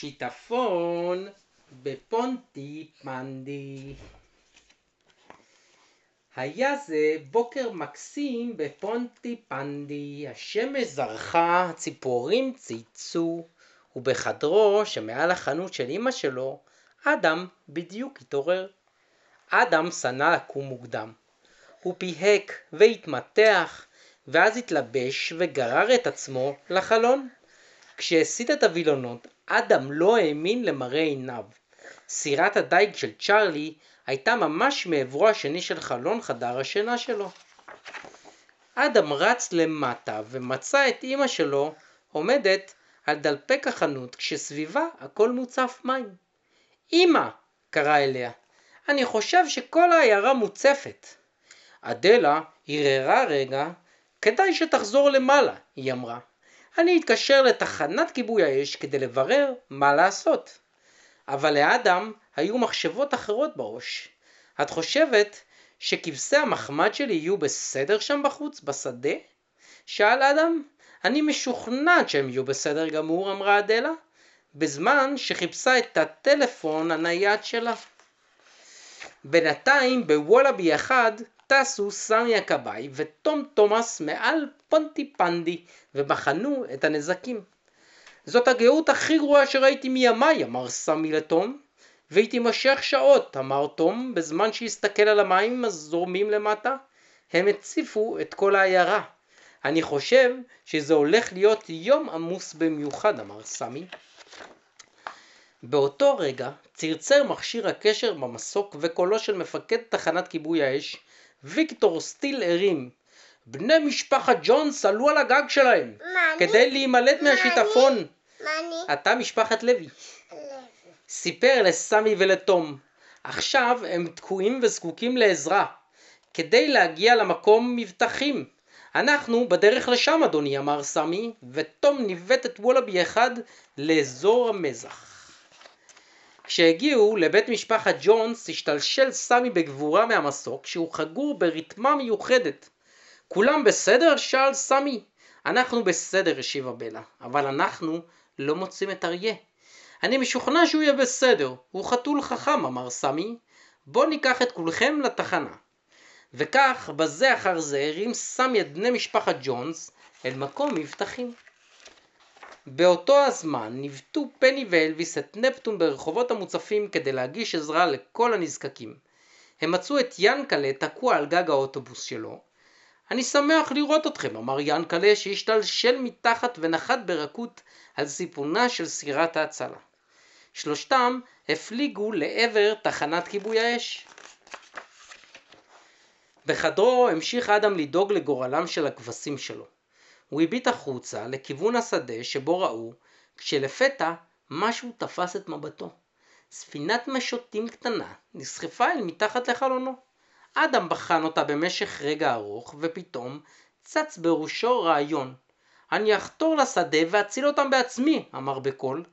שיטפון בפונטי פנדי. היה זה בוקר מקסים בפונטי פנדי, השמש זרחה, הציפורים צייצו, ובחדרו שמעל החנות של אמא שלו, אדם בדיוק התעורר. אדם שנא לקום מוקדם. הוא פיהק והתמתח, ואז התלבש וגרר את עצמו לחלון. כשהסיט את הווילונות, אדם לא האמין למראה עיניו. סירת הדייג של צ'ארלי הייתה ממש מעברו השני של חלון חדר השינה שלו. אדם רץ למטה ומצא את אמא שלו עומדת על דלפק החנות כשסביבה הכל מוצף מים. אמא! קרא אליה. אני חושב שכל העיירה מוצפת. אדלה הרהרה רגע, כדאי שתחזור למעלה, היא אמרה. אני אתקשר לתחנת כיבוי האש כדי לברר מה לעשות. אבל לאדם היו מחשבות אחרות בראש. את חושבת שכבשי המחמד שלי יהיו בסדר שם בחוץ, בשדה? שאל אדם. אני משוכנעת שהם יהיו בסדר גמור, אמרה אדלה, בזמן שחיפשה את הטלפון הנייד שלה. בינתיים בוולאבי אחד טסו סמי הכבאי וטום תומאס מעל פונטי פנדי ובחנו את הנזקים. זאת הגאות הכי גרועה שראיתי מימיי, אמר סמי לתום, והיא תימשך שעות, אמר תום, בזמן שהסתכל על המים הזורמים למטה. הם הציפו את כל העיירה. אני חושב שזה הולך להיות יום עמוס במיוחד, אמר סמי. באותו רגע צרצר מכשיר הקשר במסוק וקולו של מפקד תחנת כיבוי האש, ויקטור סטיל הרים. בני משפחת ג'ונס עלו על הגג שלהם כדי להימלט מהשיטפון. אתה משפחת לוי. סיפר לסמי ולתום. עכשיו הם תקועים וזקוקים לעזרה. כדי להגיע למקום מבטחים. אנחנו בדרך לשם אדוני, אמר סמי, ותום ניווט את וולאבי אחד לאזור המזח. כשהגיעו לבית משפחת ג'ונס, השתלשל סמי בגבורה מהמסוק, שהוא חגור ברתמה מיוחדת. כולם בסדר? שאל סמי. אנחנו בסדר, השיבה בלה, אבל אנחנו לא מוצאים את אריה. אני משוכנע שהוא יהיה בסדר, הוא חתול חכם, אמר סמי. בוא ניקח את כולכם לתחנה. וכך, בזה אחר זה, הרים סמי את בני משפחת ג'ונס אל מקום מבטחים. באותו הזמן ניווטו פני ואלוויס את נפטון ברחובות המוצפים כדי להגיש עזרה לכל הנזקקים. הם מצאו את ינקלה תקוע על גג האוטובוס שלו. אני שמח לראות אתכם, אמר ינקלה שהשתלשל מתחת ונחת ברכות על סיפונה של סירת ההצלה. שלושתם הפליגו לעבר תחנת כיבוי האש. בחדרו המשיך אדם לדאוג לגורלם של הכבשים שלו. הוא הביט החוצה לכיוון השדה שבו ראו, כשלפתע משהו תפס את מבטו. ספינת משוטים קטנה נסחפה אל מתחת לחלונו. אדם בחן אותה במשך רגע ארוך, ופתאום צץ בראשו רעיון. אני אחתור לשדה ואציל אותם בעצמי, אמר בקול.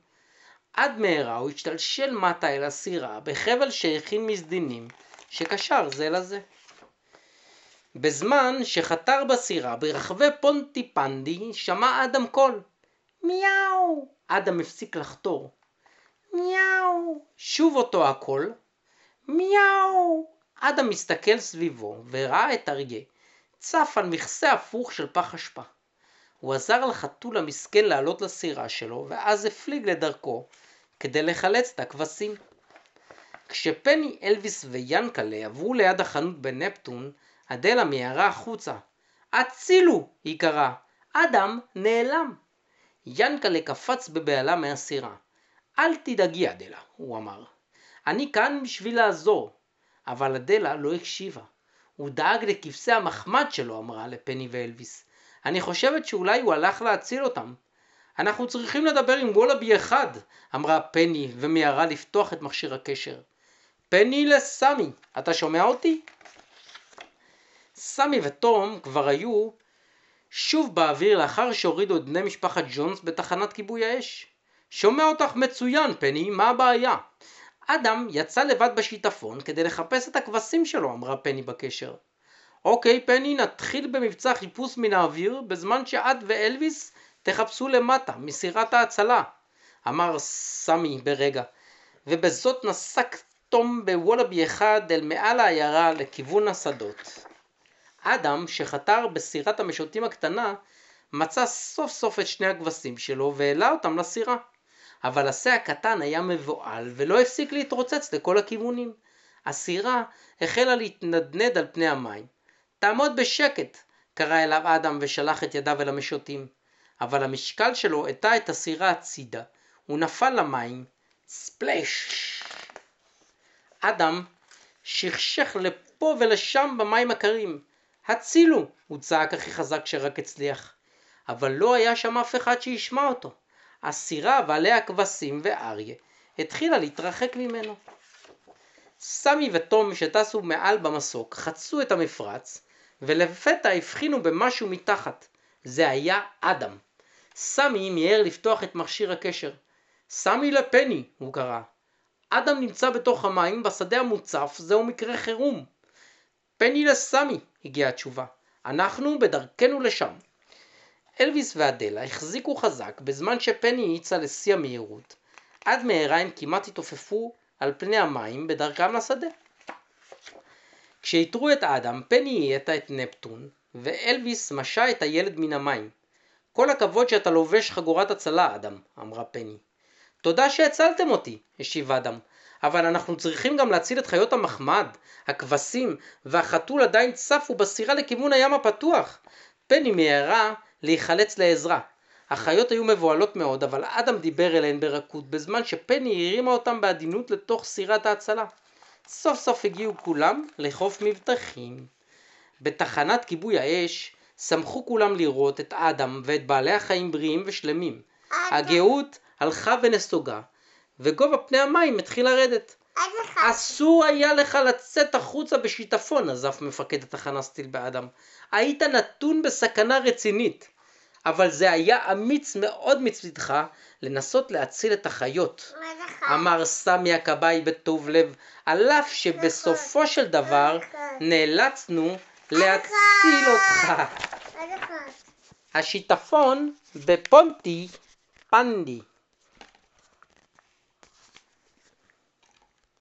עד מהרה הוא השתלשל מטה אל הסירה בחבל שהכין מסדינים, שקשר זה לזה. בזמן שחתר בסירה ברחבי פונטי פנדי, שמע אדם קול. מיהו! אדם הפסיק לחתור. מיהו! שוב אותו הקול. מיהו! אדם מסתכל סביבו וראה את אריה, צף על מכסה הפוך של פח אשפה. הוא עזר לחתול המסכן לעלות לסירה שלו, ואז הפליג לדרכו כדי לחלץ את הכבשים. כשפני אלוויס ויאנקלה עברו ליד החנות בנפטון, אדלה מיהרה החוצה. הצילו! היא קראה. אדם נעלם. ינקלה קפץ בבהלה מהסירה. אל תדאגי אדלה, הוא אמר. אני כאן בשביל לעזור. אבל אדלה לא הקשיבה. הוא דאג לכבשי המחמד שלו, אמרה לפני ואלוויס. אני חושבת שאולי הוא הלך להציל אותם. אנחנו צריכים לדבר עם וולאבי אחד, אמרה פני ומיהרה לפתוח את מכשיר הקשר. פני לסמי, אתה שומע אותי? סמי וטום כבר היו שוב באוויר לאחר שהורידו את בני משפחת ג'ונס בתחנת כיבוי האש. שומע אותך מצוין, פני, מה הבעיה? אדם יצא לבד בשיטפון כדי לחפש את הכבשים שלו, אמרה פני בקשר. אוקיי, פני, נתחיל במבצע חיפוש מן האוויר, בזמן שאת ואלוויס תחפשו למטה, מסירת ההצלה. אמר סמי ברגע, ובזאת נסק תום בוולאבי אחד אל מעל העיירה לכיוון השדות. אדם, שחתר בסירת המשוטים הקטנה, מצא סוף סוף את שני הכבשים שלו והעלה אותם לסירה. אבל השה הקטן היה מבוהל ולא הפסיק להתרוצץ לכל הכיוונים. הסירה החלה להתנדנד על פני המים. תעמוד בשקט, קרא אליו אדם ושלח את ידיו אל המשוטים. אבל המשקל שלו הטה את הסירה הצידה, הוא נפל למים, ספלש. אדם שכשך לפה ולשם במים הקרים. הצילו! הוא צעק הכי חזק שרק הצליח. אבל לא היה שם אף אחד שישמע אותו. הסירה ועליה כבשים ואריה התחילה להתרחק ממנו. סמי ותום שטסו מעל במסוק חצו את המפרץ ולפתע הבחינו במשהו מתחת. זה היה אדם. סמי מיהר לפתוח את מכשיר הקשר. סמי לפני, הוא קרא. אדם נמצא בתוך המים בשדה המוצף, זהו מקרה חירום. פני לסמי, הגיעה התשובה. אנחנו בדרכנו לשם. אלוויס ואדלה החזיקו חזק בזמן שפני האיצה לשיא המהירות. עד מהרה הם כמעט התעופפו על פני המים בדרכם לשדה. כשאיתרו את אדם, פני האטה את נפטון, ואלוויס משה את הילד מן המים. כל הכבוד שאתה לובש חגורת הצלה, אדם, אמרה פני. תודה שהצלתם אותי, השיב אדם, אבל אנחנו צריכים גם להציל את חיות המחמד, הכבשים והחתול עדיין צפו בסירה לכיוון הים הפתוח. פני מיהרה להיחלץ לעזרה. החיות היו מבוהלות מאוד, אבל אדם דיבר אליהן ברכות, בזמן שפני הרימה אותם בעדינות לתוך סירת ההצלה. סוף סוף הגיעו כולם לחוף מבטחים. בתחנת כיבוי האש שמחו כולם לראות את אדם ואת בעלי החיים בריאים ושלמים. הגאות הלכה ונסוגה, וגובה פני המים התחיל לרדת. אסור היה לך לצאת החוצה בשיטפון, נזף מפקד התחנה סטיל באדם. היית נתון בסכנה רצינית. אבל זה היה אמיץ מאוד מצדך לנסות להציל את החיות. אמר סמי הכבאי בטוב לב, על אף שבסופו של דבר נאלצנו להציל אותך. השיטפון בפונטי פנדי